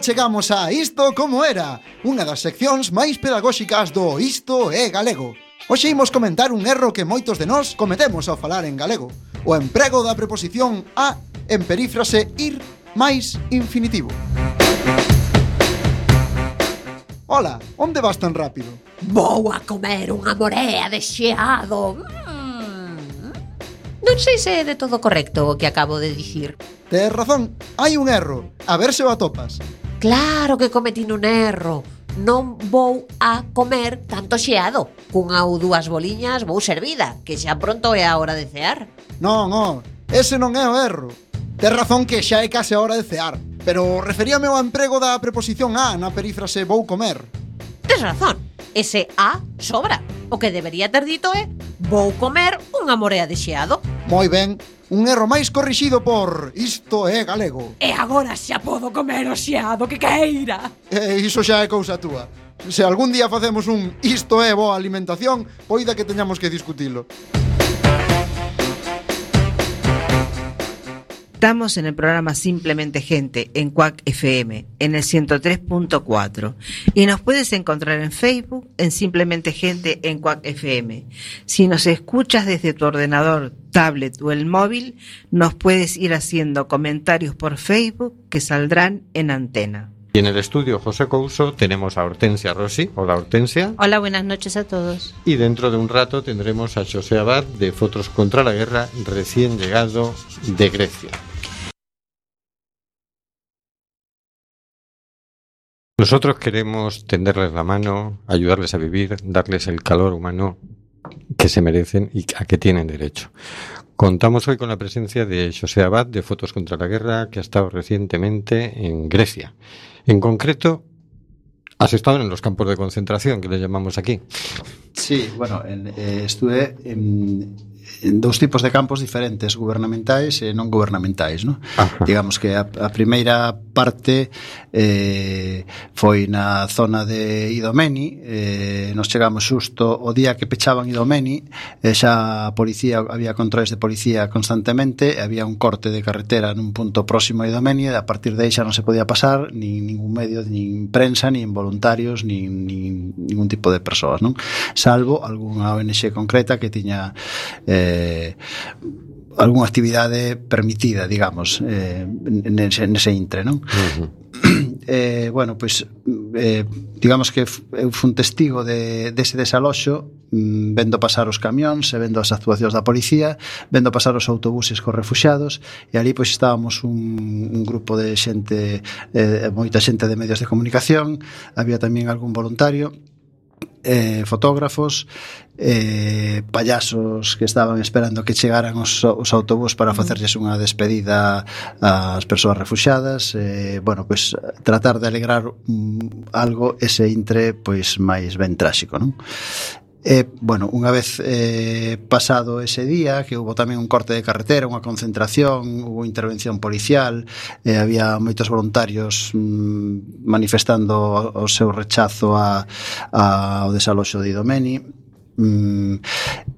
chegamos a Isto como era, unha das seccións máis pedagóxicas do Isto é galego. Hoxe imos comentar un erro que moitos de nós cometemos ao falar en galego, o emprego da preposición a en perífrase ir máis infinitivo. Ola, onde vas tan rápido? Vou a comer unha morea de xeado. Mm. Non sei se é de todo correcto o que acabo de dicir. Tes razón, hai un erro. A ver se o atopas. Claro que cometín un erro. Non vou a comer tanto xeado. Cunha ou dúas boliñas vou servida, que xa pronto é a hora de cear. Non, oh, ese non é o erro. Tes razón que xa é case a hora de cear, pero referíame ao emprego da preposición a na perífrase vou comer. Tes razón, ese a sobra. O que debería ter dito é vou comer unha morea de xeado. Moi ben, un erro máis corrixido por Isto é galego. E agora xa podo comer o xeado que queira. E iso xa é cousa túa. Se algún día facemos un Isto é boa alimentación, poida que teñamos que discutilo. Estamos en el programa Simplemente Gente en Cuac FM, en el 103.4. Y nos puedes encontrar en Facebook en Simplemente Gente en Cuac FM. Si nos escuchas desde tu ordenador, tablet o el móvil, nos puedes ir haciendo comentarios por Facebook que saldrán en antena. Y en el estudio José Couso tenemos a Hortensia Rossi. Hola Hortensia. Hola, buenas noches a todos. Y dentro de un rato tendremos a José Abad de Fotos contra la Guerra, recién llegado de Grecia. Nosotros queremos tenderles la mano, ayudarles a vivir, darles el calor humano que se merecen y a que tienen derecho. Contamos hoy con la presencia de José Abad de Fotos contra la Guerra, que ha estado recientemente en Grecia. En concreto, has estado en los campos de concentración, que le llamamos aquí. Sí, bueno, en, eh, estuve en, dous tipos de campos diferentes, gubernamentais e non gubernamentais, non? Ajá. Digamos que a, a primeira parte eh, foi na zona de Idomeni, eh, nos chegamos xusto o día que pechaban Idomeni, eh, xa a policía había controles de policía constantemente, e había un corte de carretera nun punto próximo a Idomeni, e a partir de aí xa non se podía pasar nin ningún medio, nin prensa, nin voluntarios, nin, nin ningún tipo de persoas, non? Salvo algunha ONG concreta que tiña eh, eh, algunha actividade permitida, digamos, eh, nese, nese intre, non? Uh -huh. eh, bueno, pois eh, digamos que eu fun testigo de, dese desaloxo mm, vendo pasar os camións e vendo as actuacións da policía vendo pasar os autobuses cos refuxados e ali pois estábamos un, un grupo de xente eh, moita xente de medios de comunicación había tamén algún voluntario eh, fotógrafos, eh, payasos que estaban esperando que chegaran os, os autobús para facerlles unha despedida ás persoas refuxadas, eh, bueno, pois pues, tratar de alegrar mm, algo ese intre pois máis ben tráxico, non? E, bueno, unha vez eh, pasado ese día, que houve tamén un corte de carretera, unha concentración, houve intervención policial, eh, había moitos voluntarios mm, manifestando o, o seu rechazo a, a, ao desaloxo de Idomeni, mm,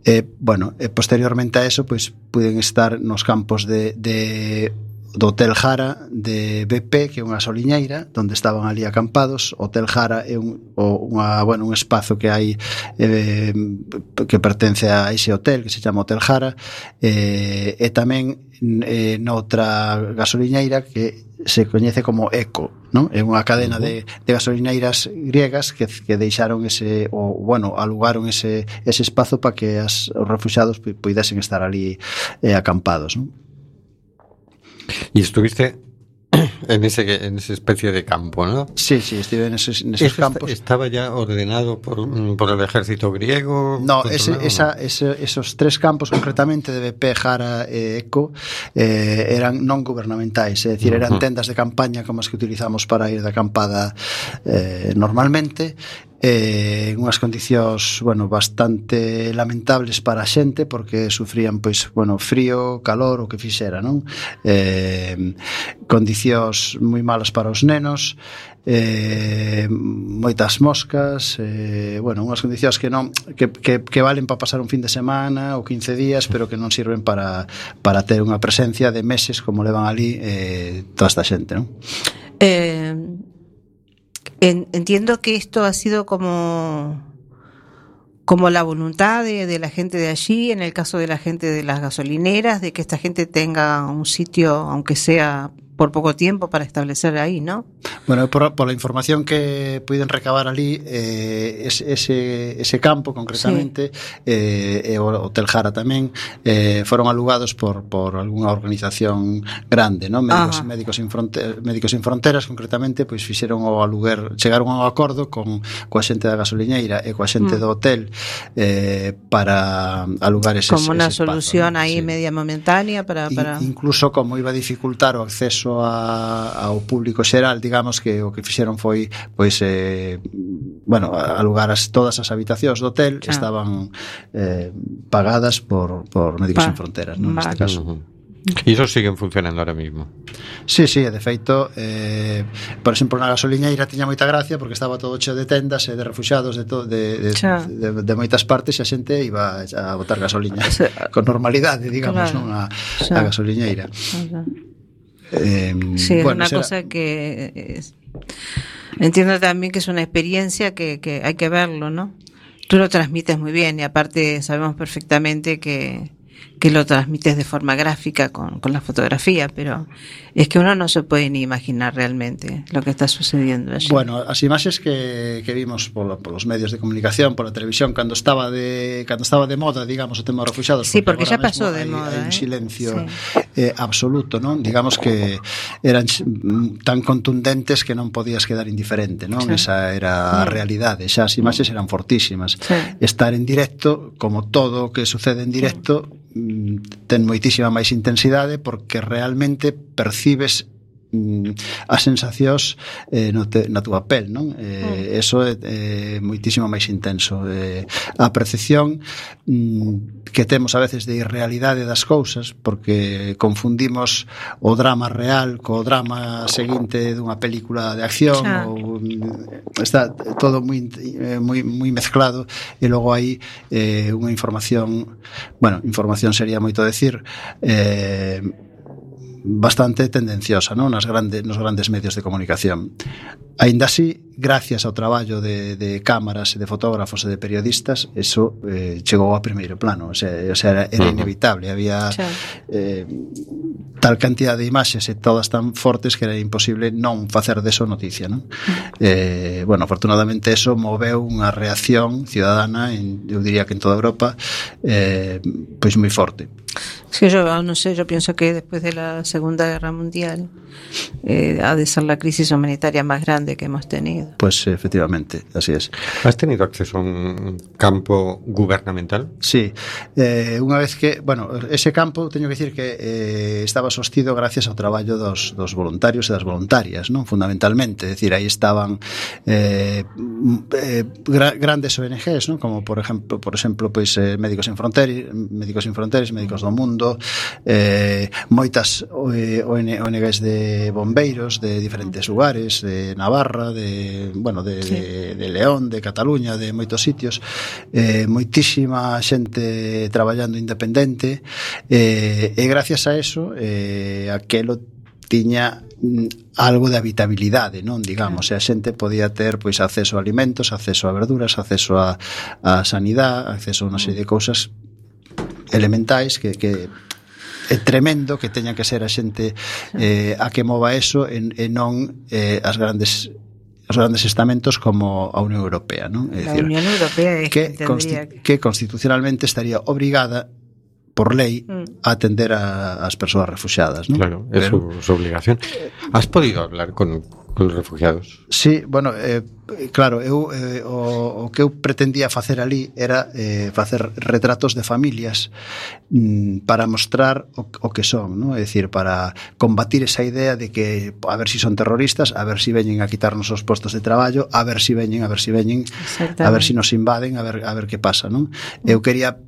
eh, bueno, e posteriormente a eso pois puden estar nos campos de, de do Hotel Jara de BP, que é unha soliñeira, onde estaban ali acampados. O Hotel Jara é un, o, unha, bueno, un espazo que hai eh, que pertence a ese hotel, que se chama Hotel Jara, eh, e tamén eh, noutra gasoliñeira que se coñece como ECO, non? É unha cadena de, de gasolineiras griegas que, que deixaron ese o bueno, alugaron ese ese espazo para que as, os refugiados puidesen estar ali eh, acampados, non? Y estuviste en ese en esa especie de campo, ¿no? Sí, sí, estive neses, neses ¿Eso esta- campos. estaba ya ordenado por, mm, por el ejército griego? No, ese, controlado, esa, ese, esos tres campos concretamente de BP, Jara e Eco eh, eran non gubernamentais, é dicir, eran Ujú. tendas de campaña como as que utilizamos para ir de acampada eh, normalmente eh, unhas condicións bueno, bastante lamentables para a xente porque sufrían pois bueno, frío, calor, o que fixera non? Eh, condicións moi malas para os nenos eh, moitas moscas eh, bueno, unhas condicións que non que, que, que valen para pasar un fin de semana ou 15 días pero que non sirven para, para ter unha presencia de meses como levan ali eh, toda esta xente non? Eh, en- entiendo que esto ha sido como como la voluntad de, de la gente de allí, en el caso de la gente de las gasolineras, de que esta gente tenga un sitio, aunque sea por poco tiempo para establecer ahí, ¿no? Bueno, por, por la información que puiden recabar ali, eh, ese, ese campo concretamente, sí. eh, e o Hotel Jara tamén, eh, foron alugados por, por algunha organización grande, ¿no? Ah. Médicos, Ajá. médicos, sin Fronte médicos sin fronteras, concretamente, pois fixeron o aluguer, chegaron a un acordo con coa xente da gasoliñeira e coa xente mm. do hotel eh, para alugar ese Como unha solución espazo, ¿no? aí sí. media momentánea para, para... In, incluso como iba a dificultar o acceso a, ao público xeral, digamos que o que fixeron foi pois eh, bueno, alugar as, todas as habitacións do hotel que ah. estaban eh, pagadas por, por Médicos pa, Sen Fronteras, non? Neste caso. E. Iso siguen funcionando ahora mismo. Sí, sí, de feito, eh, por exemplo, na gasoliñeira tiña moita gracia porque estaba todo cheo de tendas e de refugiados de, to, de, de, Xa. de, de, moitas partes e a xente iba a botar gasoliña con normalidade, digamos, claro. non a, a gasoliñeira. Xa. Eh, Sí, es bueno, una será- cosa que es- entiendo también que es una experiencia que, que hay que verlo, ¿no? Tú lo transmites muy bien y aparte sabemos perfectamente que, que lo transmites de forma gráfica con, con la fotografía, pero es que uno no se puede ni imaginar realmente lo que está sucediendo allí. Bueno, as imaxes que, que vimos polo, polos medios de comunicación, pola televisión, cando estaba de cando estaba de moda, digamos, o tema dos refugiados, Sí, porque agora ya pasó de hai, moda, hai un ¿eh? silencio Sí. eh, absoluto, non? Digamos que eran mm, tan contundentes que non podías quedar indiferente, non? Sí. Esa era a realidade, xa as imaxes eran fortísimas. Sí. Estar en directo, como todo que sucede en directo, ten moitísima máis intensidade porque realmente percibes Mm, as sensacións eh, no te, na túa pel, non? Eh. Mm. Eso é, eh, moitísimo máis intenso. Eh, a percepción mm, que temos a veces de irrealidade das cousas, porque confundimos o drama real co drama seguinte dunha película de acción Xa. ou mm, está todo moi eh, moi moi mezclado e logo hai eh, unha información, bueno, información sería moito decir, eh bastante tendenciosa non? Nas grande, nos grandes medios de comunicación. Ainda así, gracias ao traballo de, de cámaras e de fotógrafos e de periodistas, eso eh, chegou a primeiro plano, o sea, o sea era, era inevitable, había eh, tal cantidad de imaxes e todas tan fortes que era imposible non facer deso noticia, non? Eh, bueno, afortunadamente eso moveu unha reacción ciudadana en, eu diría que en toda Europa eh, pois moi forte. Es que yo no sé, yo pienso que después de la Segunda Guerra Mundial eh, ha de ser la crisis humanitaria más grande que hemos tenido. Pues efectivamente, así es. ¿Has tenido acceso a un campo gubernamental? Sí, eh, unha vez que, bueno, ese campo teño que decir que eh, estaba sostido gracias ao traballo dos, dos voluntarios e das voluntarias, non? Fundamentalmente, é dicir, aí estaban eh, eh, gra, grandes ONGs, non? Como por exemplo, por exemplo, pois eh, Médicos Sin Fronteras, Médicos Sin Fronteras, Médicos do Mundo, mundo eh, moitas eh, ONGs de bombeiros de diferentes lugares, de Navarra, de, bueno, de, sí. de, de León, de Cataluña, de moitos sitios, eh, moitísima xente traballando independente, eh, e gracias a eso, eh, aquelo tiña mm, algo de habitabilidade, non, digamos, claro. e a xente podía ter pois acceso a alimentos, acceso a verduras, acceso a, a sanidade, acceso a unha serie de cousas elementais que, que é tremendo que teña que ser a xente eh, a que mova eso e, e non eh, as grandes os grandes estamentos como a Unión Europea, non? É dicir, a Unión Europea é que, consti que... que constitucionalmente estaría obrigada por lei mm. a atender a, as persoas refugiadas, non? Claro, é súa obligación. Has podido hablar con os refugiados? Sí, bueno, eh, claro, eu eh, o, o que eu pretendía facer ali era eh, facer retratos de familias mm, para mostrar o, o que son, ¿no? é dicir, para combatir esa idea de que a ver si son terroristas, a ver si veñen a quitarnos os postos de traballo, a ver si veñen, a ver si veñen, a ver si nos invaden, a ver a ver que pasa, non? Eu quería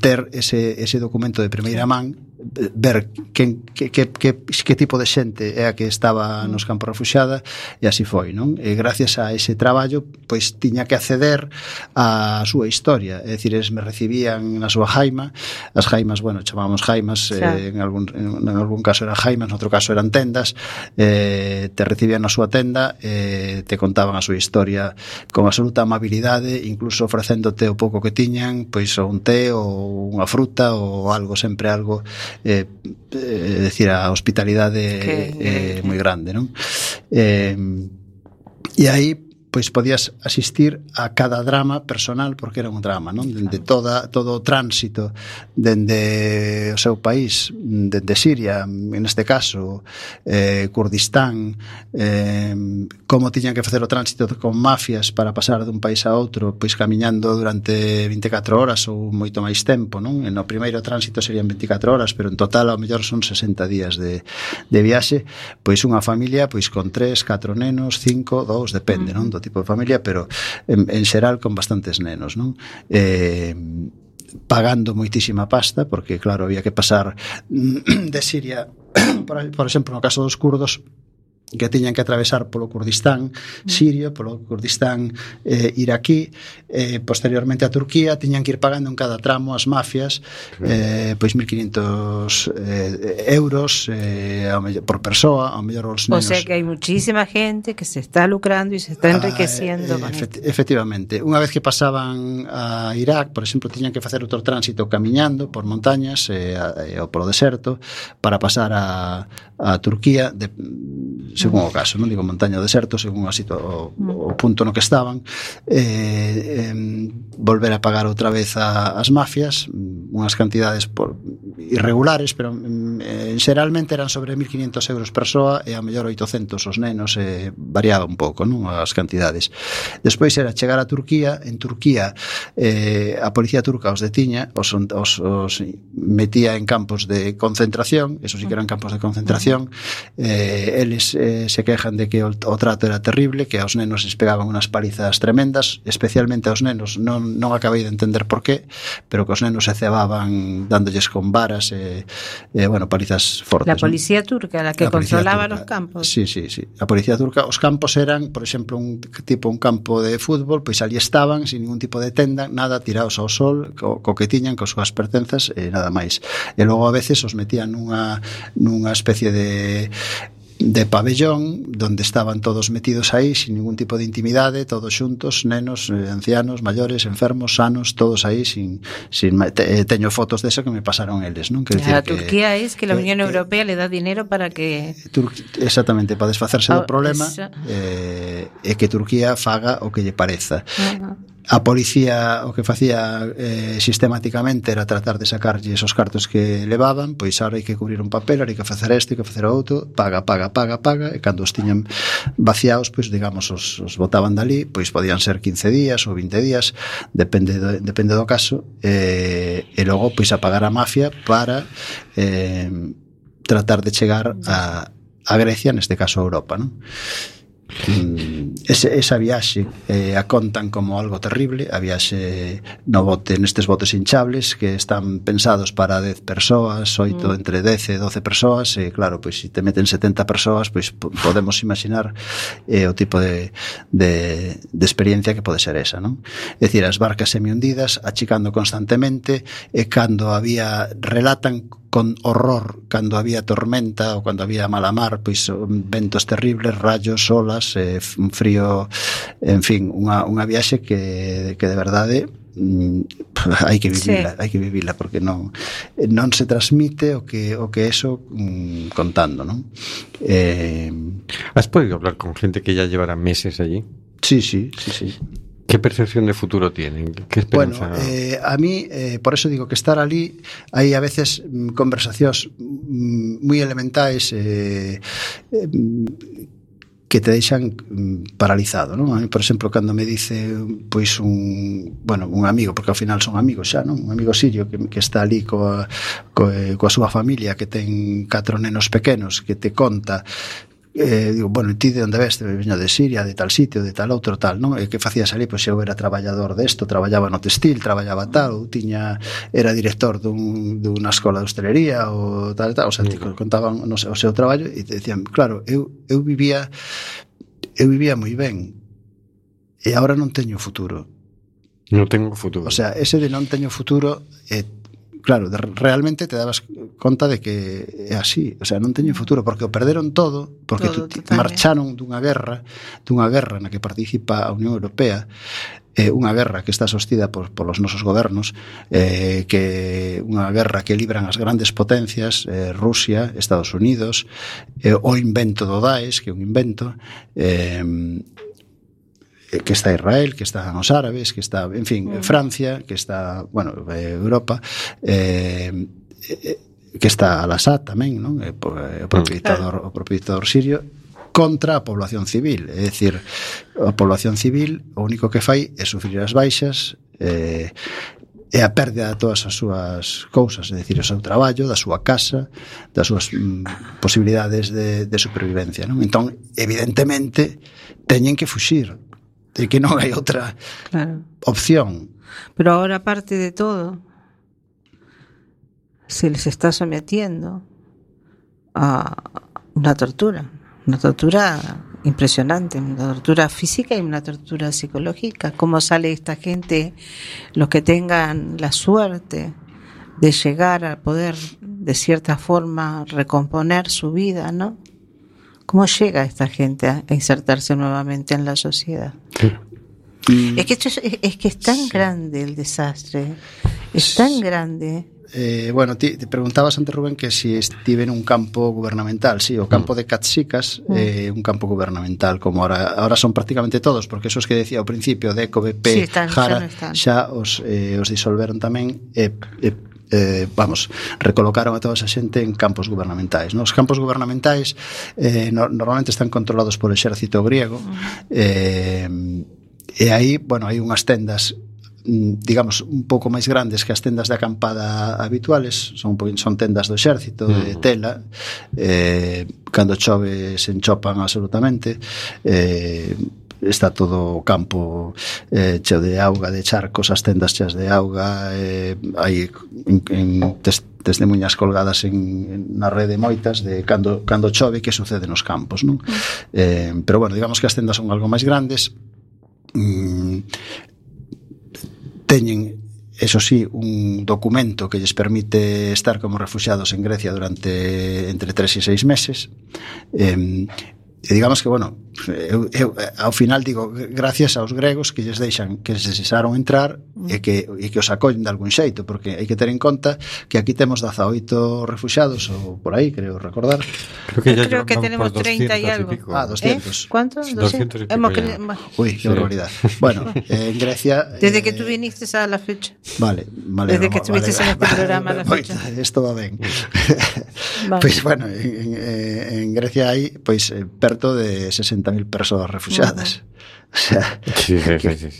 ter ese, ese documento de primeira man ver quen, que, que, que, que tipo de xente é a que estaba mm. nos campos refuxada e así foi, non? E gracias a ese traballo, pois tiña que acceder á súa historia, é dicir, eles me recibían na súa jaima, as jaimas, bueno, chamábamos jaimas, eh, en, algún, en, en algún caso eran jaimas, en outro caso eran tendas, eh, te recibían na súa tenda, eh, te contaban a súa historia con absoluta amabilidade, incluso ofrecéndote o pouco que tiñan, pois ou un té ou unha fruta ou algo, sempre algo eh, eh, decir, a hospitalidade Que- eh, moi grande, non? Eh, e aí pois podías asistir a cada drama personal porque era un drama, non? Dende toda todo o tránsito dende o seu país, dende Siria, en este caso, eh Kurdistán, eh como tiñan que facer o tránsito con mafias para pasar dun país a outro, pois camiñando durante 24 horas ou moito máis tempo, non? En o primeiro tránsito serían 24 horas, pero en total ao mellor son 60 días de de viaxe, pois unha familia pois con 3, 4 nenos, 5, 2, depende, non? do tipo de familia, pero en, en xeral con bastantes nenos, non? Eh, pagando moitísima pasta, porque claro, había que pasar de Siria, por, por exemplo, no caso dos curdos, que tiñan que atravesar polo Kurdistán mm. sirio, polo Kurdistán eh, iraquí, eh, posteriormente a Turquía, tiñan que ir pagando en cada tramo as mafias eh, pois 1.500 eh, euros eh, ao mellor, por persoa, ao mellor os nenos. O sea que hai muchísima gente que se está lucrando e se está ah, enriqueciendo. Ah, eh, efect efectivamente. Unha vez que pasaban a Irak, por exemplo, tiñan que facer outro tránsito camiñando por montañas eh, a, eh, ou polo deserto para pasar a, a Turquía de, según o caso, non digo montaña ou deserto, según a situ o, o punto no que estaban, eh, eh, volver a pagar outra vez a, as mafias, mm, unhas cantidades por, irregulares, pero mm, eh, xeralmente eran sobre 1.500 euros persoa e a mellor 800 os nenos, eh, variaba un pouco non as cantidades. Despois era chegar a Turquía, en Turquía eh, a policía turca os detiña, os, os, os metía en campos de concentración, eso sí que eran campos de concentración, eh, eles eh, eh, se quejan de que o, o trato era terrible, que aos nenos les pegaban unas palizas tremendas, especialmente aos nenos, non, non acabei de entender por qué, pero que os nenos se cebaban dándolles con varas e, eh, eh, bueno, palizas fortes. La policía turca, la que la controlaba turca. los campos. Sí, sí, sí. A policía turca, os campos eran, por exemplo, un tipo un campo de fútbol, pois ali estaban, sin ningún tipo de tenda, nada, tirados ao sol, co, co que tiñan, cos súas pertenzas e nada máis. E logo a veces os metían nunha, nunha especie de de pabellón donde estaban todos metidos aí sin ningún tipo de intimidade, todos xuntos, nenos, eh, ancianos, maiores, enfermos, sanos, todos aí sin sin te, eh, teño fotos de eso que me pasaron eles, non? Quer a Turquía que, es que la eh, Unión que, Europea que, le da dinero para que Tur exactamente para desfacerse ah, do problema esa... eh, e que Turquía faga o que lle pareza. Uh -huh. A policía o que facía eh, sistemáticamente era tratar de sacarlle esos cartos que levaban, pois ahora hai que cubrir un papel, ahora hai que facer este, hai que facer outro, paga, paga, paga, paga, e cando os tiñan vaciados, pois digamos, os, os botaban dali, pois podían ser 15 días ou 20 días, depende do, depende do caso, eh, e logo pois a pagar a mafia para eh, tratar de chegar a, a Grecia, neste caso a Europa, non? Mm, ese, esa viaxe eh, a contan como algo terrible, a viaxe no bote, nestes botes hinchables que están pensados para 10 persoas, 8 mm. entre 10 e 12 persoas, e claro, pois se te meten 70 persoas, pois podemos imaginar eh, o tipo de, de, de experiencia que pode ser esa, non? É dicir, as barcas semi hundidas, achicando constantemente, e cando había relatan con horror cando había tormenta ou cando había mala mar, pois ventos terribles, rayos, olas, eh, un frío, en fin, unha, unha viaxe que, que de verdade mm, hai que vivila, sí. hai que vivila porque non non se transmite o que o que eso mm, contando, non? Eh, has podido hablar con gente que ya llevará meses allí? Sí, sí, sí, sí. ¿Qué percepción de futuro tienen? ¿Qué esperanza? Bueno, eh, a mí, eh, por eso digo que estar ali hai a veces mm, conversacións moi mm, elementais eh, eh, que te deixan paralizado, non? A mí, por exemplo, cando me dice pois un, bueno, un amigo, porque ao final son amigos xa, non? Un amigo sirio que, que está ali coa, coa, eh, coa súa familia que ten catro nenos pequenos, que te conta eh, digo, bueno, ti de onde veste? Veño de Siria, de tal sitio, de tal outro, tal, non? E que facías ali? Pois eu era traballador desto, traballaba no textil, traballaba tal, ou tiña, era director dun, dunha escola de hostelería, ou tal, tal, o sea, te contaban no sei, o seu traballo e te decían, claro, eu, eu vivía eu vivía moi ben e agora non teño futuro. Non tengo futuro. O sea, ese de non teño futuro eh, claro, de, realmente te dabas conta de que é así, o sea, non teñen futuro porque o perderon todo, porque todo, total, marcharon dunha guerra, dunha guerra na que participa a Unión Europea, eh, unha guerra que está sostida por, polos nosos gobernos eh, que unha guerra que libran as grandes potencias eh, Rusia, Estados Unidos eh, o invento do Daesh que é un invento eh, que está Israel, que están os árabes, que está, en fin, mm. Francia, que está, bueno, Europa, eh, eh, que está al Assad tamén, non? É o propietador, o propietador sirio contra a población civil, é dicir, a población civil o único que fai é sufrir as baixas eh, e a perda de todas as súas cousas, é dicir, o seu traballo, da súa casa, das súas mm, posibilidades de, de supervivencia. Non? Entón, evidentemente, teñen que fuxir, de que non hai outra claro. opción. Pero agora parte de todo, se les está sometiendo a una tortura, una tortura impresionante, una tortura física y una tortura psicológica. ¿Cómo sale esta gente, los que tengan la suerte de llegar a poder, de cierta forma, recomponer su vida, ¿no? ¿Cómo llega esta gente a insertarse nuevamente en la sociedad? Es que, esto es, es que es tan grande el desastre, es tan grande. Eh, bueno, ti, te preguntabas antes, Rubén, que si estive en un campo gubernamental. Sí, o campo de Catsicas, mm. eh, un campo gubernamental, como ahora, ahora son prácticamente todos, porque esos que decía ao principio, Deco, BP, sí, están, Jara, xa, xa os, eh, os disolveron tamén e, eh, eh, vamos, recolocaron a toda esa xente en campos gubernamentais. Nos campos gubernamentais eh, no, normalmente están controlados por exército griego, mm. eh, e aí, bueno, hai unhas tendas Mm, digamos, un pouco máis grandes que as tendas de acampada habituales, son son tendas do exército, de mm. tela, eh, cando chove se enchopan absolutamente, eh, está todo o campo eh, cheo de auga, de charcos, as tendas cheas de auga, eh, hai en, en tes, testemunhas colgadas en, en, na rede moitas de cando, cando chove que sucede nos campos, non? Mm. Eh, pero bueno, digamos que as tendas son algo máis grandes, mm, teñen eso sí, un documento que lles permite estar como refugiados en Grecia durante entre tres e seis meses. Eh, E digamos que, bueno, eu, eu ao final digo gracias aos gregos que lles deixan que lles deixaron entrar e que e que os acollen de algún xeito, porque hai que ter en conta que aquí temos 18 refugiados ou por aí, creo recordar. Creo que, creo que tenemos 30 e algo. Ah, 200. ¿Eh? ¿Cuántos? 200. e y pico Uy, qué sí. barbaridad. Bueno, eh, en Grecia Desde eh, que tú viniste a la fecha. Vale, vale. Desde que estuviste vale, en este programa a la fecha. Esto va ben. Vale. pues bueno, en, en, eh, en Grecia hai pois pues, eh, perto de 60.000 persoas refugiadas. O sea, sí, sí,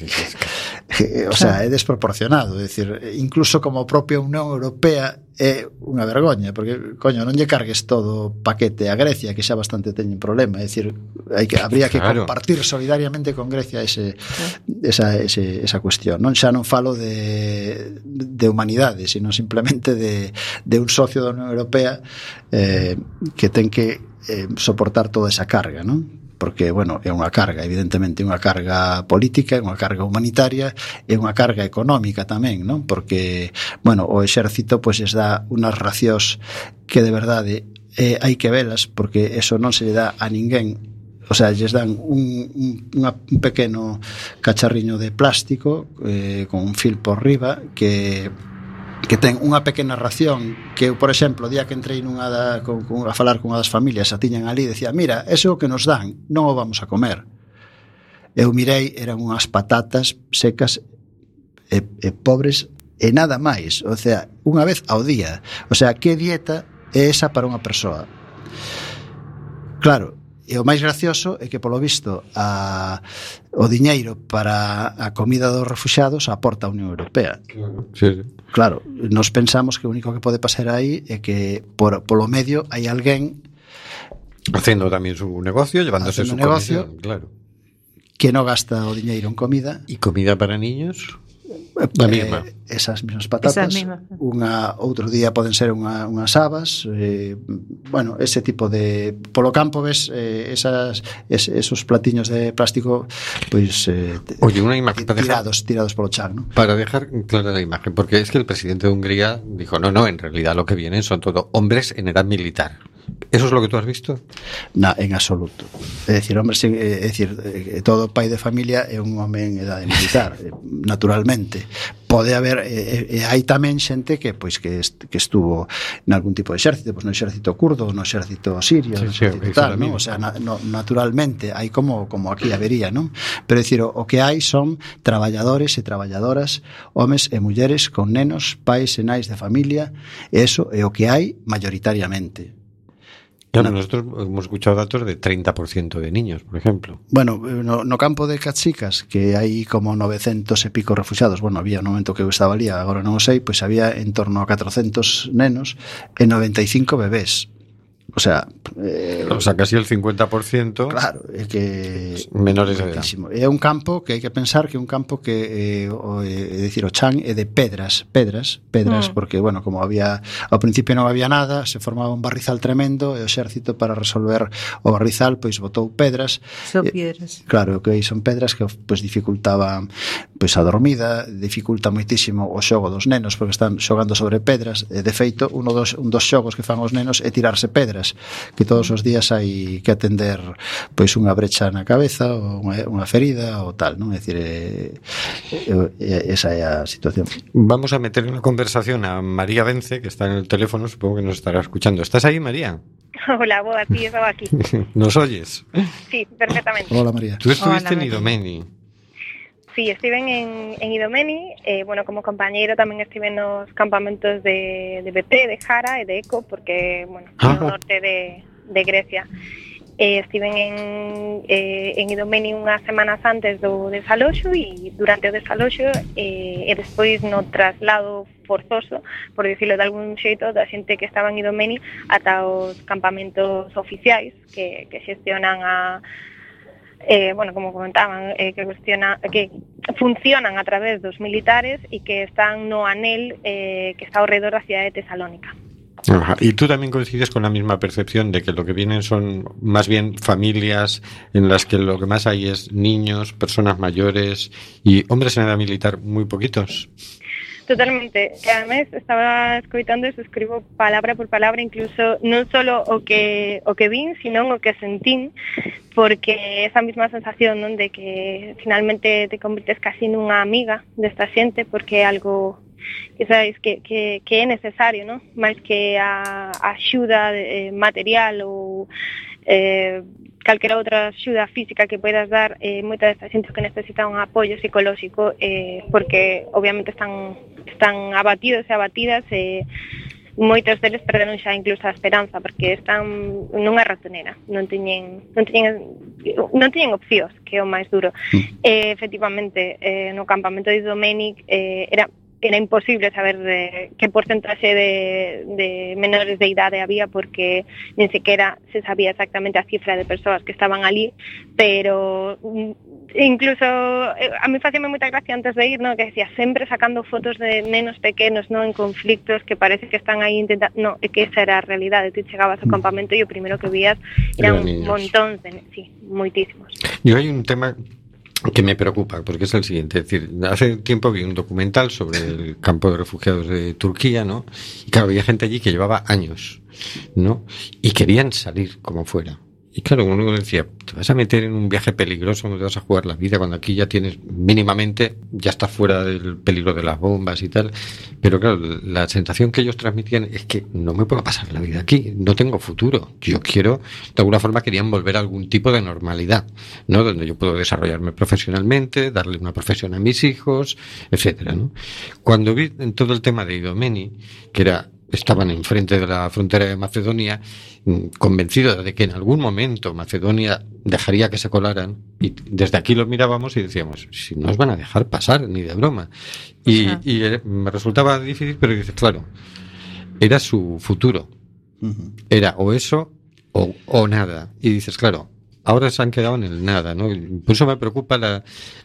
sí, o sea, é desproporcionado, é dicir, incluso como propia Unión Europea é unha vergoña, porque coño, non lle cargues todo o paquete a Grecia, que xa bastante teñen problema, é dicir, hai que habría que claro. compartir solidariamente con Grecia ese esa ese, esa cuestión. Non xa non falo de de humanidade, sino simplemente de de un socio da Unión Europea eh que ten que eh, soportar toda esa carga, non? porque, bueno, é unha carga, evidentemente, unha carga política, é unha carga humanitaria, é unha carga económica tamén, non? Porque, bueno, o exército pois es dá unhas racións que de verdade eh, hai que velas porque eso non se lle dá a ninguén o sea, lles dan un, un, unha, un pequeno cacharriño de plástico eh, con un fil por riba que que ten unha pequena ración que eu, por exemplo, o día que entrei nunha da, con, con, a falar cunha das familias a tiñan ali, decía, mira, eso é o que nos dan non o vamos a comer eu mirei, eran unhas patatas secas e, e pobres e nada máis o sea, unha vez ao día. O sea, que dieta é esa para unha persoa? Claro, E o máis gracioso é que, polo visto, a, o diñeiro para a comida dos refuxados aporta a Unión Europea. Sí, sí. claro nos pensamos que o único que pode pasar aí é que por, polo medio hai alguén Facendo tamén su negocio, llevándose su negocio, comisión, claro. Que non gasta o diñeiro en comida. E comida para niños? La misma. eh, esas mesmas patatas Esas mismas. unha outro día poden ser unha, unhas habas eh, bueno, ese tipo de polo campo ves eh, esas es, esos platiños de plástico pois eh, te- Oye, una imagen para dejar, tirados, tirados polo chan, ¿no? para dejar clara la imagen, porque es que el presidente de Hungría dijo, no, no, en realidad lo que vienen son todo hombres en edad militar. ¿Eso es lo que tú has visto? Na, en absoluto. É dicir, hombre, sen, eh, é dicir, eh, todo pai de familia é un home en edade militar, eh, naturalmente. Pode haber e, e hai tamén xente que pois que, est, que estuvo en algún tipo de exército, pois no exército curdo, no exército sirio, sí, no exército sí, tal, non? O sea, na, no, naturalmente hai como como aquí habería, non? Pero é dicir, o, o que hai son traballadores e traballadoras, homes e mulleres con nenos, pais e nais de familia, e eso é o que hai mayoritariamente Claro, no. nosotros hemos escuchado datos de 30% de niños, por ejemplo. Bueno, no, no campo de Cachicas, que hai como 900 e pico refugiados, bueno, había no momento que eu estaba ali, agora non o sei, pois había en torno a 400 nenos e 95 bebés. O sea, eh, o sea, casi el 50%. Claro, é que menores de edad. É un campo que hai que pensar que é un campo que eh, o, eh, é dicir o chan é de pedras, pedras, pedras mm. porque bueno, como había ao principio non había nada, se formaba un barrizal tremendo e o exército para resolver o barrizal pois botou pedras. Son eh, piedras. Eh, claro, que son pedras que pois dificultaban pois a dormida, dificulta moitísimo o xogo dos nenos porque están xogando sobre pedras, e de feito, uno dos un dos xogos que fan os nenos é tirarse pedras que todos os días hai que atender pois unha brecha na cabeza ou unha, unha ferida ou tal, non? É dicir, é, é, esa é a situación. Vamos a meter en la conversación a María Vence, que está en el teléfono, supongo que nos estará escuchando. ¿Estás ahí, María? Hola, boa, sí, estaba aquí. ¿Nos oyes? Sí, perfectamente. Hola, María. Tú estuviste Hola, en María. Idomeni. Sí, estiven en, en Idomeni, eh, bueno, como compañeiro tamén estive nos campamentos de, de BP, de Jara e de Eco, porque, bueno, ah. no norte de, de Grecia. Eh, estiven en, eh, en Idomeni unhas semanas antes do desaloxo e durante o desaloxo eh, e despois no traslado forzoso, por dicirlo de algún xeito, da xente que estaba en Idomeni ata os campamentos oficiais que, que xestionan a eh, bueno, como comentaban, eh, que, cuestiona, que funcionan a través dos militares e que están no anel eh, que está ao redor da cidade de Tesalónica. Y tú también coincides con la misma percepción de que lo que vienen son más bien familias en las que lo que más hay es niños, personas mayores y hombres en edad militar muy poquitos. Totalmente. E ademais estaba escoitando e escribo palabra por palabra incluso non solo o que o que vin, sino o que sentín, porque esa mesma sensación non de que finalmente te convertes casi nunha amiga desta xente porque é algo que sabes que, que, que é necesario, non? Máis que a, a axuda eh, material ou eh, calquera outra axuda física que poidas dar, eh, moita desta xente que necesita un apoio psicolóxico, eh, porque obviamente están, están abatidos e abatidas, eh, moitos deles perderon xa incluso a esperanza, porque están nunha ratonera, non teñen, non teñen, non teñen opcións, que é o máis duro. Mm. Eh, efectivamente, eh, no campamento de Domenic eh, era era imposible saber de qué porcentaje de, de, menores de idade había porque ni siquiera se sabía exactamente a cifra de persoas que estaban ali, pero mm, incluso eh, a mí facíame moita gracia antes de ir, ¿no? que decía sempre sacando fotos de nenos pequenos ¿no? en conflictos que parece que están aí intentando, no, é que esa era a realidade, ti chegabas ao campamento e o primeiro que vías eran era un montón de, sí, moitísimos. E hai un tema que me preocupa, porque es el siguiente. Es decir, hace tiempo vi un documental sobre el campo de refugiados de Turquía, ¿no? Y claro, había gente allí que llevaba años, ¿no? Y querían salir como fuera. Y claro, uno decía, te vas a meter en un viaje peligroso, no te vas a jugar la vida cuando aquí ya tienes mínimamente, ya estás fuera del peligro de las bombas y tal. Pero claro, la sensación que ellos transmitían es que no me puedo pasar la vida aquí, no tengo futuro. Yo quiero, de alguna forma querían volver a algún tipo de normalidad, ¿no? Donde yo puedo desarrollarme profesionalmente, darle una profesión a mis hijos, etcétera, ¿no? Cuando vi en todo el tema de Idomeni, que era estaban enfrente de la frontera de Macedonia, mm, convencidos de que en algún momento Macedonia dejaría que se colaran, y desde aquí los mirábamos y decíamos, si no os van a dejar pasar, ni de broma. Y, eh, me resultaba difícil, pero dices, claro, era su futuro. Era o eso o, o nada. Y dices, claro, ahora se han quedado en el nada, ¿no? Por eso me preocupa la,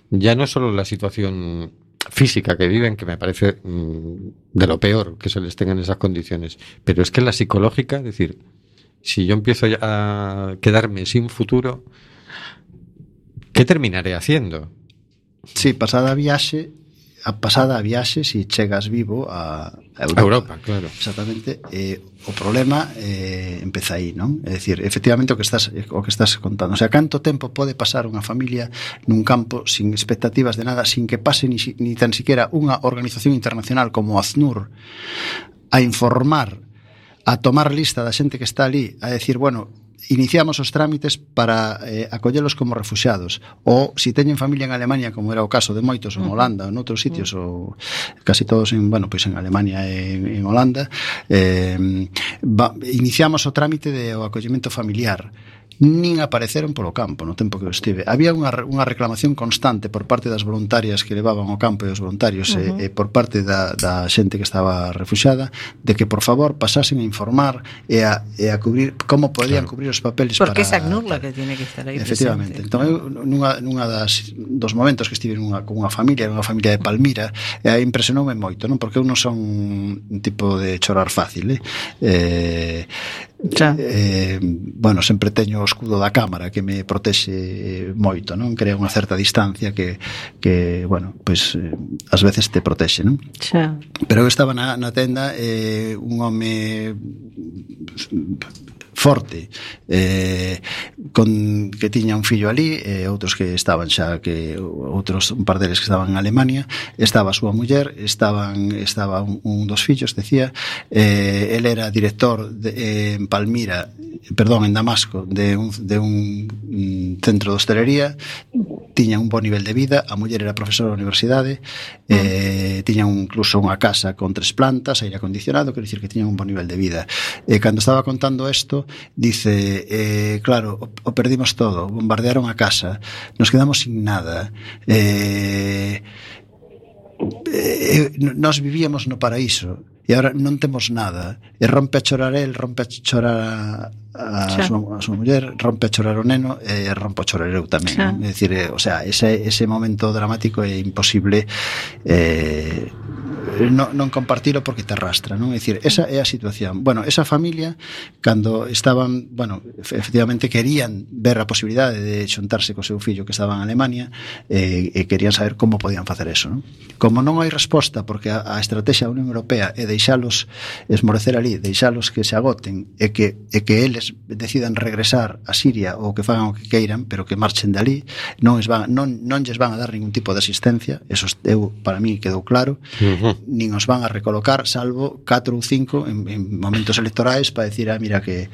ya no solo la situación física que viven, que me parece mm, de lo peor que se les tenga en esas condiciones, pero es que la psicológica, es decir, si yo empiezo ya a quedarme sin futuro, ¿qué terminaré haciendo? Sí, pasada a viaxe, a pasada a viaxe se chegas vivo a Europa. A Europa, claro. Exactamente. Eh, o problema eh, empeza aí, non? É dicir, efectivamente o que estás o que estás contando. O sea, canto tempo pode pasar unha familia nun campo sin expectativas de nada, sin que pase ni, ni tan siquiera unha organización internacional como ACNUR a informar a tomar lista da xente que está ali, a decir, bueno, iniciamos os trámites para eh, acollelos como refugiados ou se si teñen familia en Alemania como era o caso de moitos en Holanda ou outros sitios ou casi todos en, bueno, pois en Alemania e en, en Holanda eh, va, iniciamos o trámite de o acollemento familiar nin apareceron polo campo no tempo que eu estive. Había unha, unha reclamación constante por parte das voluntarias que levaban ao campo e os voluntarios uh -huh. e, e por parte da, da xente que estaba refuxada de que por favor pasasen a informar e a, e a cubrir como podían claro. cubrir os papeles Porque para... Porque esa SACNUR la que tiene que estar aí Efectivamente. Presente. Entón eu nunha, nunha das, dos momentos que estive nunha, con unha familia, unha familia de Palmira, e aí impresionoume moito, non? Porque eu non son un tipo de chorar fácil, eh? eh Xa. Eh, bueno, sempre teño o escudo da cámara que me protexe moito, non? Crea unha certa distancia que, que bueno, pois pues, eh, ás veces te protexe, non? Xa. Pero eu estaba na, na tenda eh, un home forte eh, con que tiña un fillo ali e eh, outros que estaban xa que outros un par deles que estaban en Alemania estaba a súa muller estaban estaba un, un dos fillos decía eh, el era director de, eh, en Palmira perdón, en Damasco de un, de un mm, centro de hostelería tiña un bo nivel de vida a muller era profesora da universidade eh, tiña un, incluso unha casa con tres plantas, aire acondicionado quero dicir que tiña un bo nivel de vida. E eh, cando estaba contando isto Dice, eh, claro, o, o perdimos todo, bombardearon a casa, nos quedamos sin nada. Eh, eh, nós vivíamos no paraíso e agora non temos nada e rompe a chorar el, rompe a chorar a, a xa. súa, a súa muller, rompe a chorar o neno e rompo a chorar eu tamén. Xa. É dicir, eh, o sea, ese, ese momento dramático é imposible eh, non, non compartilo porque te arrastra, non? É dicir, esa é a situación. Bueno, esa familia cando estaban, bueno, efectivamente querían ver a posibilidade de xuntarse co seu fillo que estaba en Alemania eh, e querían saber como podían facer eso, non? Como non hai resposta porque a, a estrategia da Unión Europea é deixalos esmorecer ali, deixalos que se agoten e que, e que eles decidan regresar a Siria ou que fagan o que queiran, pero que marchen de ali, non, es van, non, non lles van a dar ningún tipo de asistencia, eso eu, para mí quedou claro, uh -huh. nin os van a recolocar, salvo 4 ou 5 en, en momentos electorais para decir, ah, mira que,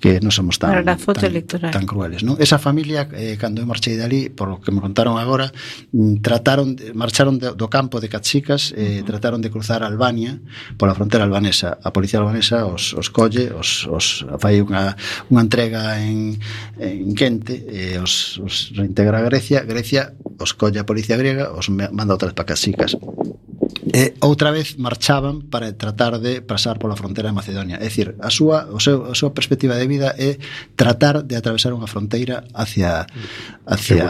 que non somos tan, tan, electoral. tan crueles. Non? Esa familia, eh, cando eu marchei de ali, por lo que me contaron agora, mm, trataron, marcharon de, do campo de Cachicas, eh, uh -huh. trataron de cruzar Albania, pola frontera albanesa. A policía albanesa os, os colle, os, os fai unha unha entrega en, en Quente e os, os reintegra a Grecia Grecia os colle a policía griega os manda outra vez para Casicas e outra vez marchaban para tratar de pasar pola fronteira de Macedonia. É dicir, a súa, o seu, a súa perspectiva de vida é tratar de atravesar unha fronteira hacia, hacia,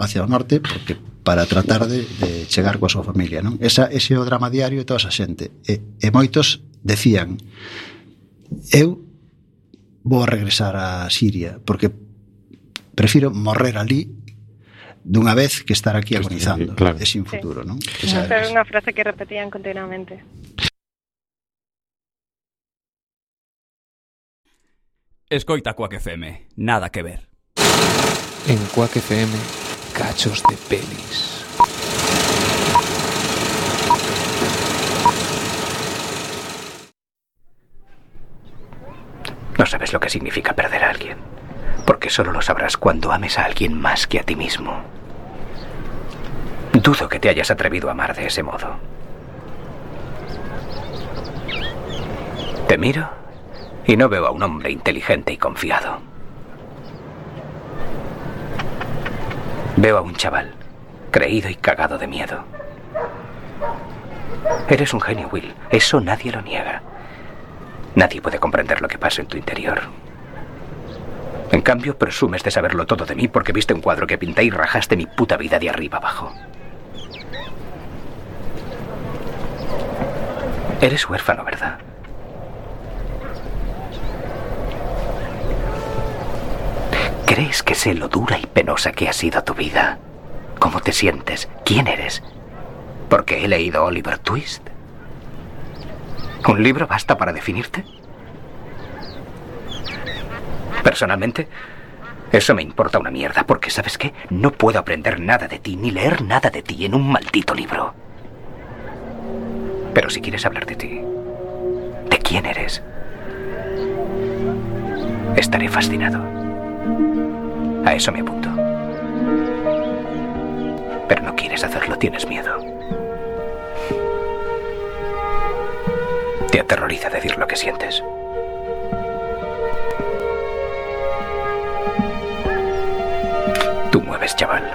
hacia o norte, porque para tratar de, de chegar coa súa familia. Non? Esa, ese é o drama diario de toda esa xente. E, e moitos decían, eu vou a regresar a Siria porque prefiro morrer ali dunha vez que estar aquí agonizando claro. sin Sí. futuro, non? Esa era unha frase que repetían continuamente. Escoita Quack FM, nada que ver. En Quack FM, cachos de pelis. No sabes lo que significa perder a alguien, porque solo lo sabrás cuando ames a alguien más que a ti mismo. Dudo que te hayas atrevido a amar de ese modo. Te miro y no veo a un hombre inteligente y confiado. Veo a un chaval, creído y cagado de miedo. Eres un genio, Will. Eso nadie lo niega. Nadie puede comprender lo que pasa en tu interior. En cambio, presumes de saberlo todo de mí porque viste un cuadro que pinté y rajaste mi puta vida de arriba abajo. Eres huérfano, ¿verdad? ¿Crees que sé lo dura y penosa que ha sido tu vida? ¿Cómo te sientes? ¿Quién eres? ¿Porque he leído Oliver Twist? ¿Un libro basta para definirte? Personalmente, eso me importa una mierda, porque ¿sabes qué? No puedo aprender nada de ti, ni leer nada de ti en un maldito libro. Pero si quieres hablar de ti, de quién eres, estaré fascinado. A eso me apunto. Pero no quieres hacerlo, tienes miedo. Te aterroriza decir lo que sientes. Tú mueves, chaval.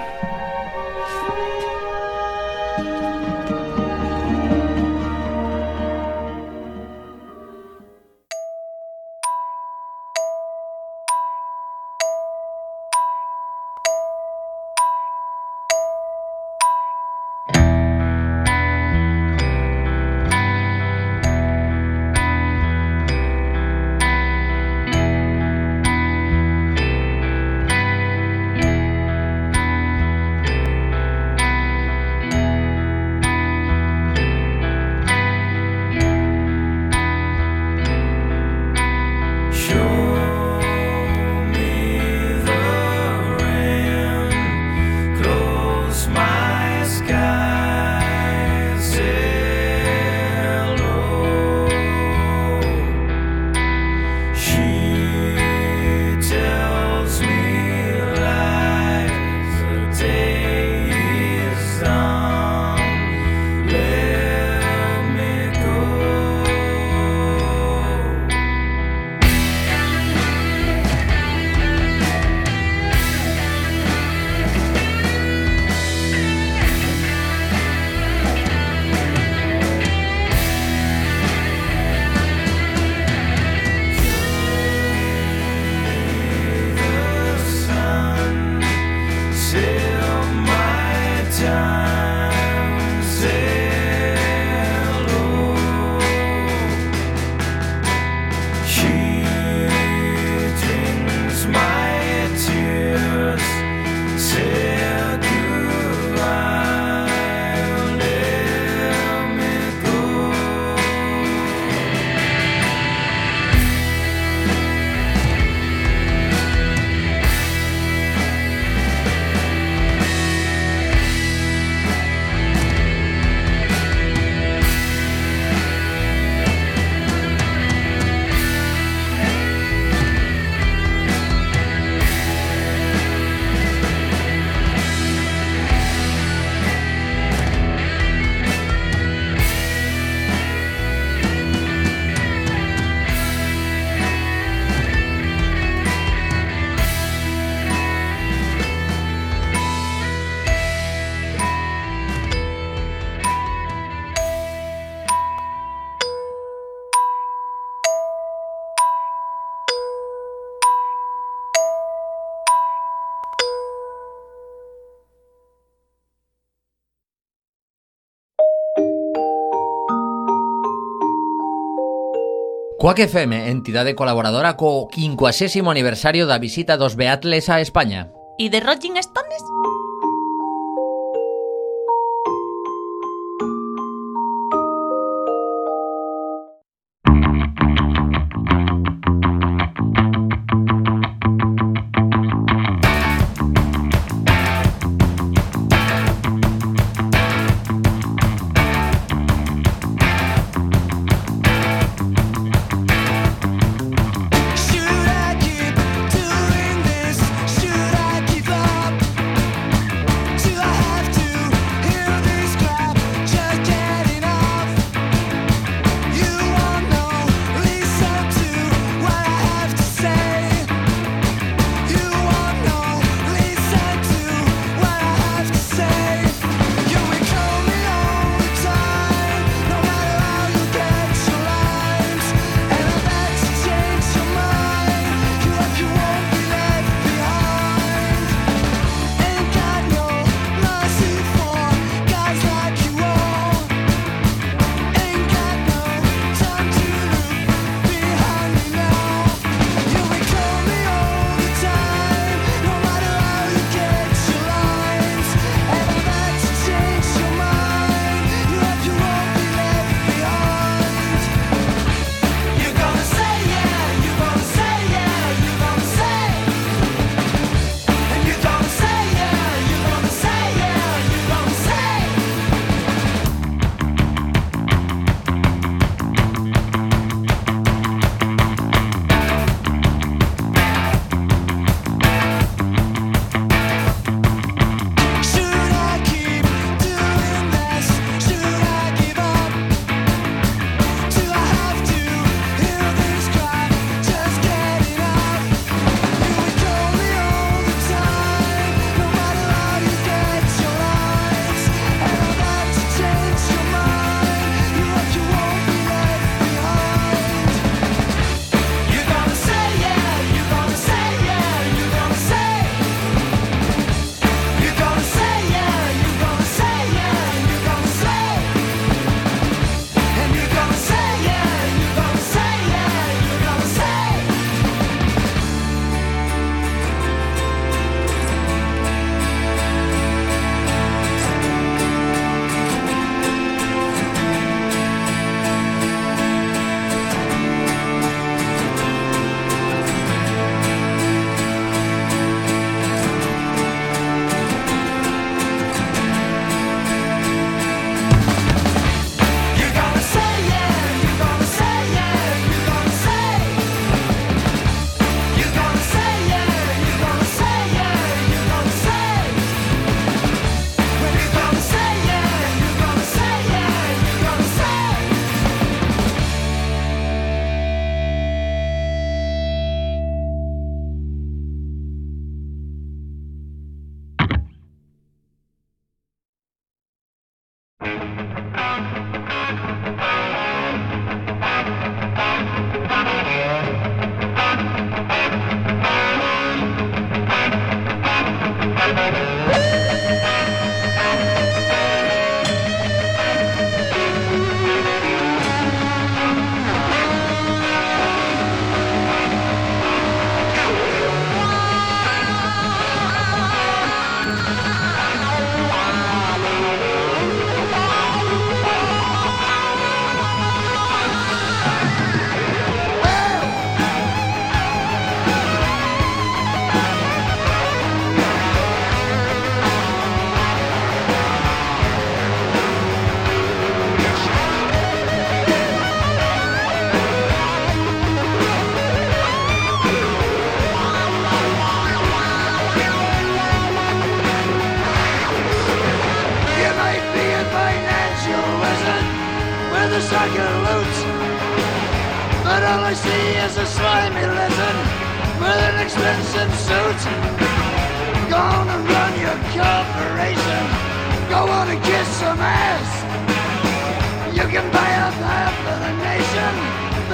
Coac FM, entidade colaboradora co 50 aniversario da visita dos Beatles a España. E de Rolling Stones?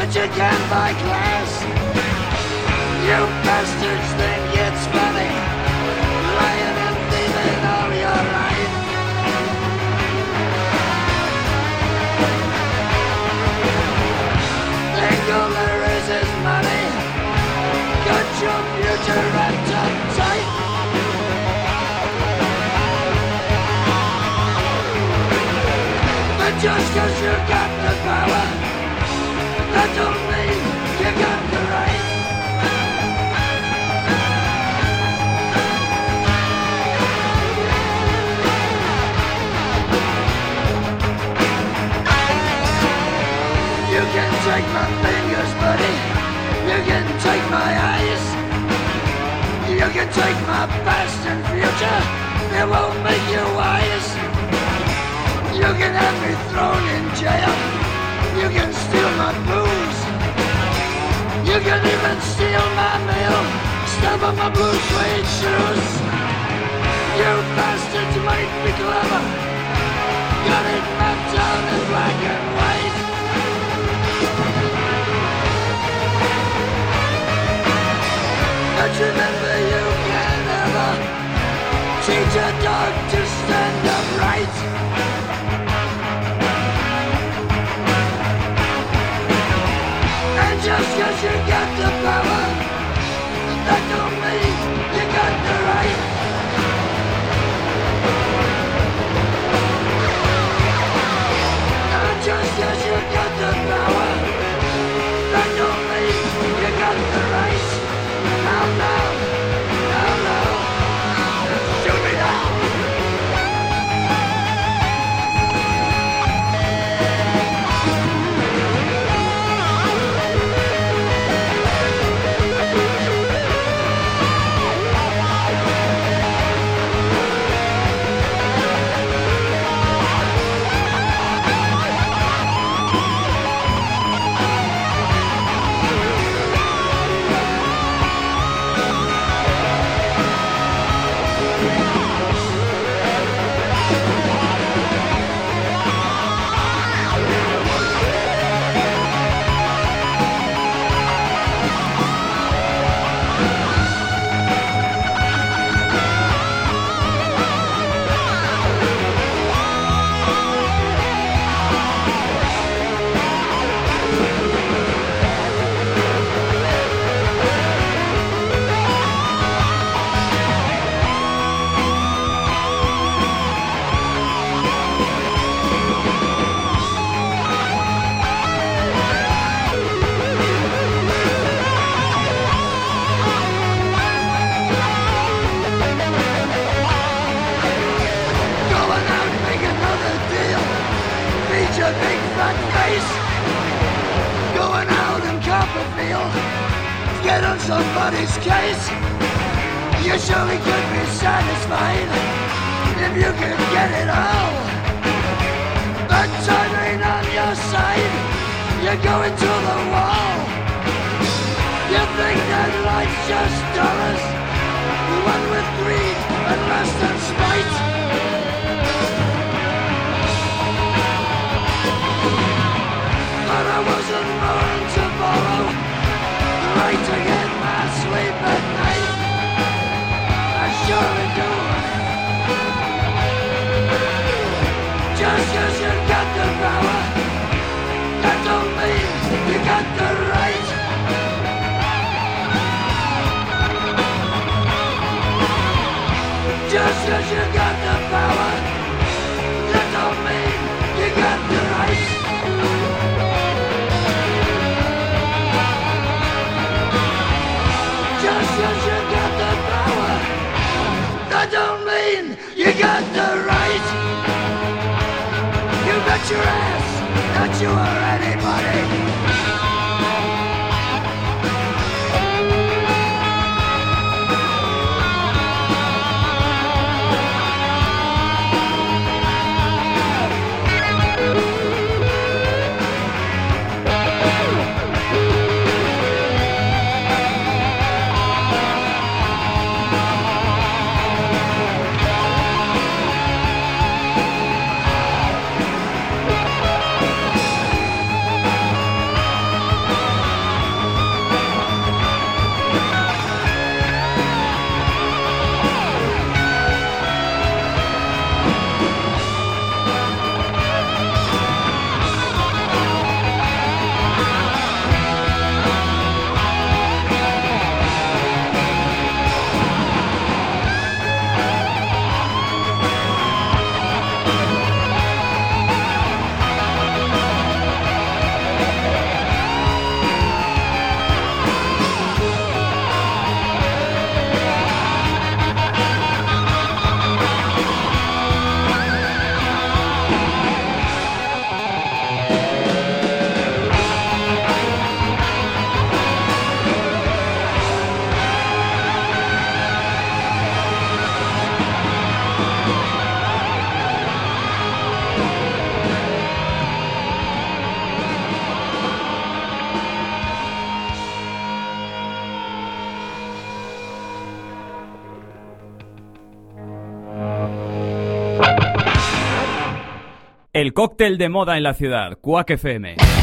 that you can buy class. You bastards think it's funny, lying and thieving all your life. Think all there is is money, cut your future right up tight. But just cause you got the power you can take my fingers, buddy. You can take my eyes. You can take my past and future. It won't make you wise. You can have me thrown in jail. You can steal my booze. You can even steal my mail. Step on my blue suede shoes. You bastards might be clever. Got it mapped out in black and white. But remember you can never teach a dog to stand upright. Just dollars. One with greed and lust and cause you got the power, that don't mean you got the right. You got the power, that don't mean you got the right. You bet your ass that you are anybody. Cóctel de moda en la ciudad, Quack FM.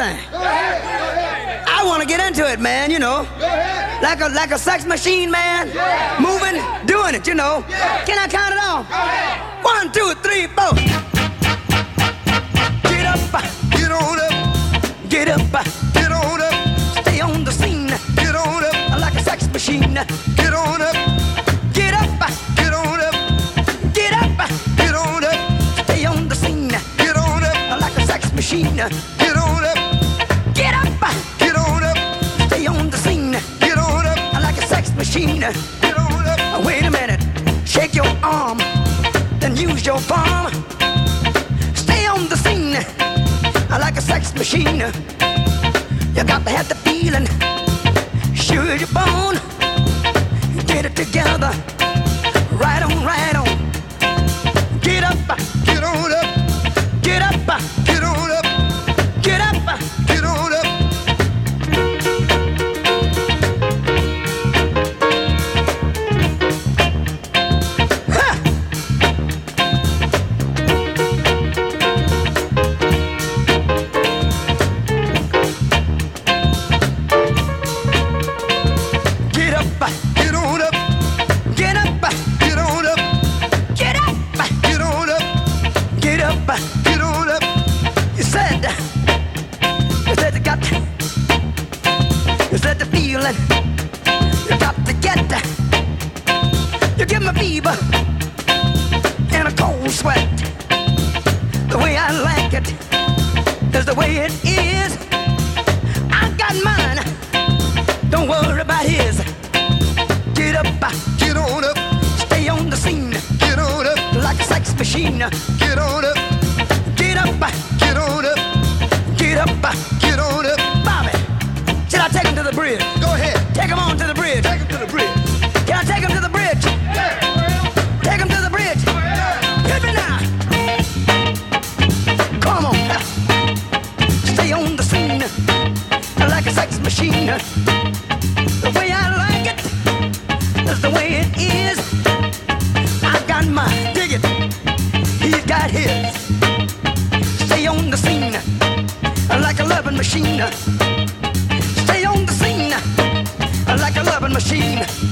Thing. I want to get into it, man, you know. Like a like a sex machine, man. Moving, doing it, you know. Can I count it off? One, two, three, four. Get up, get on up. Get up, get on up. Stay on the scene. Get on up. Like a sex machine. Get on up. Get up, get on up. Get up, get on up. Stay on the scene. Get on up. Like a sex machine. Machine. Wait a minute. Shake your arm. Then use your palm. Stay on the scene. Like a sex machine. You got to have the feeling. Sure your bone. Get it together. Right on, right on. It is. I got mine. Don't worry about his. Get up, get on up. Stay on the scene. Get on up. Like a sex machine. Get on up. Get up, get on up. Get up, get on up. Bobby, should I take him to the bridge? machine. Stay on the scene like a loving machine.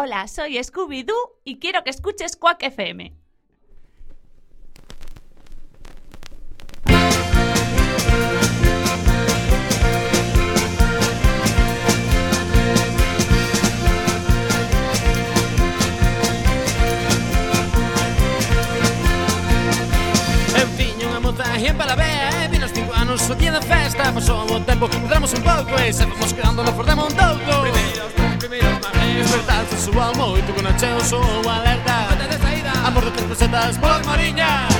Hola, soy Scooby-Doo y quiero que escuches Quack FM. en Palavea Vino este os cinco anos o día da festa Pasou o tempo, mudamos un pouco E sabemos que ando no perdemos un despertar se suba moito con acheo son alerta. Bate de saída A por detrás pesetas polas mariñas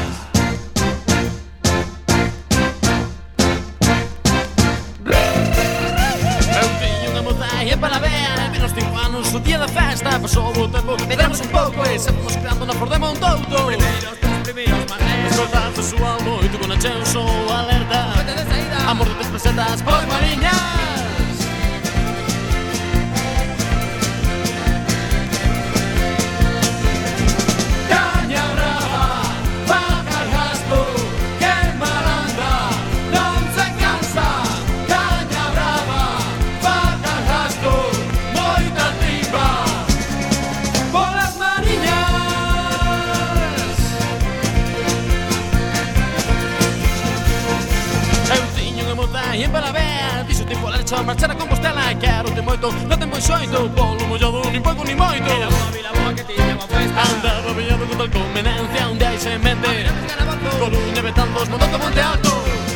Eu tiño unha moza e para ver Menos cinco anos o día da festa Pasou o tempo que un pouco E sabemos creando na flor de montouto Primeiros, tres primeiros manés Despertar se suba moito con acheo son alerta. Bate de saída A por detrás pesetas polas mariñas Rocha, marchar a Compostela e quero te moito Non ten moi xoito, polo mollado, nin pouco ni moito Era unha vila boa que tiña unha festa Andaba billado con tal convenencia, un día e semente Coruña, Betanzos, Mondoto, Monte Alto.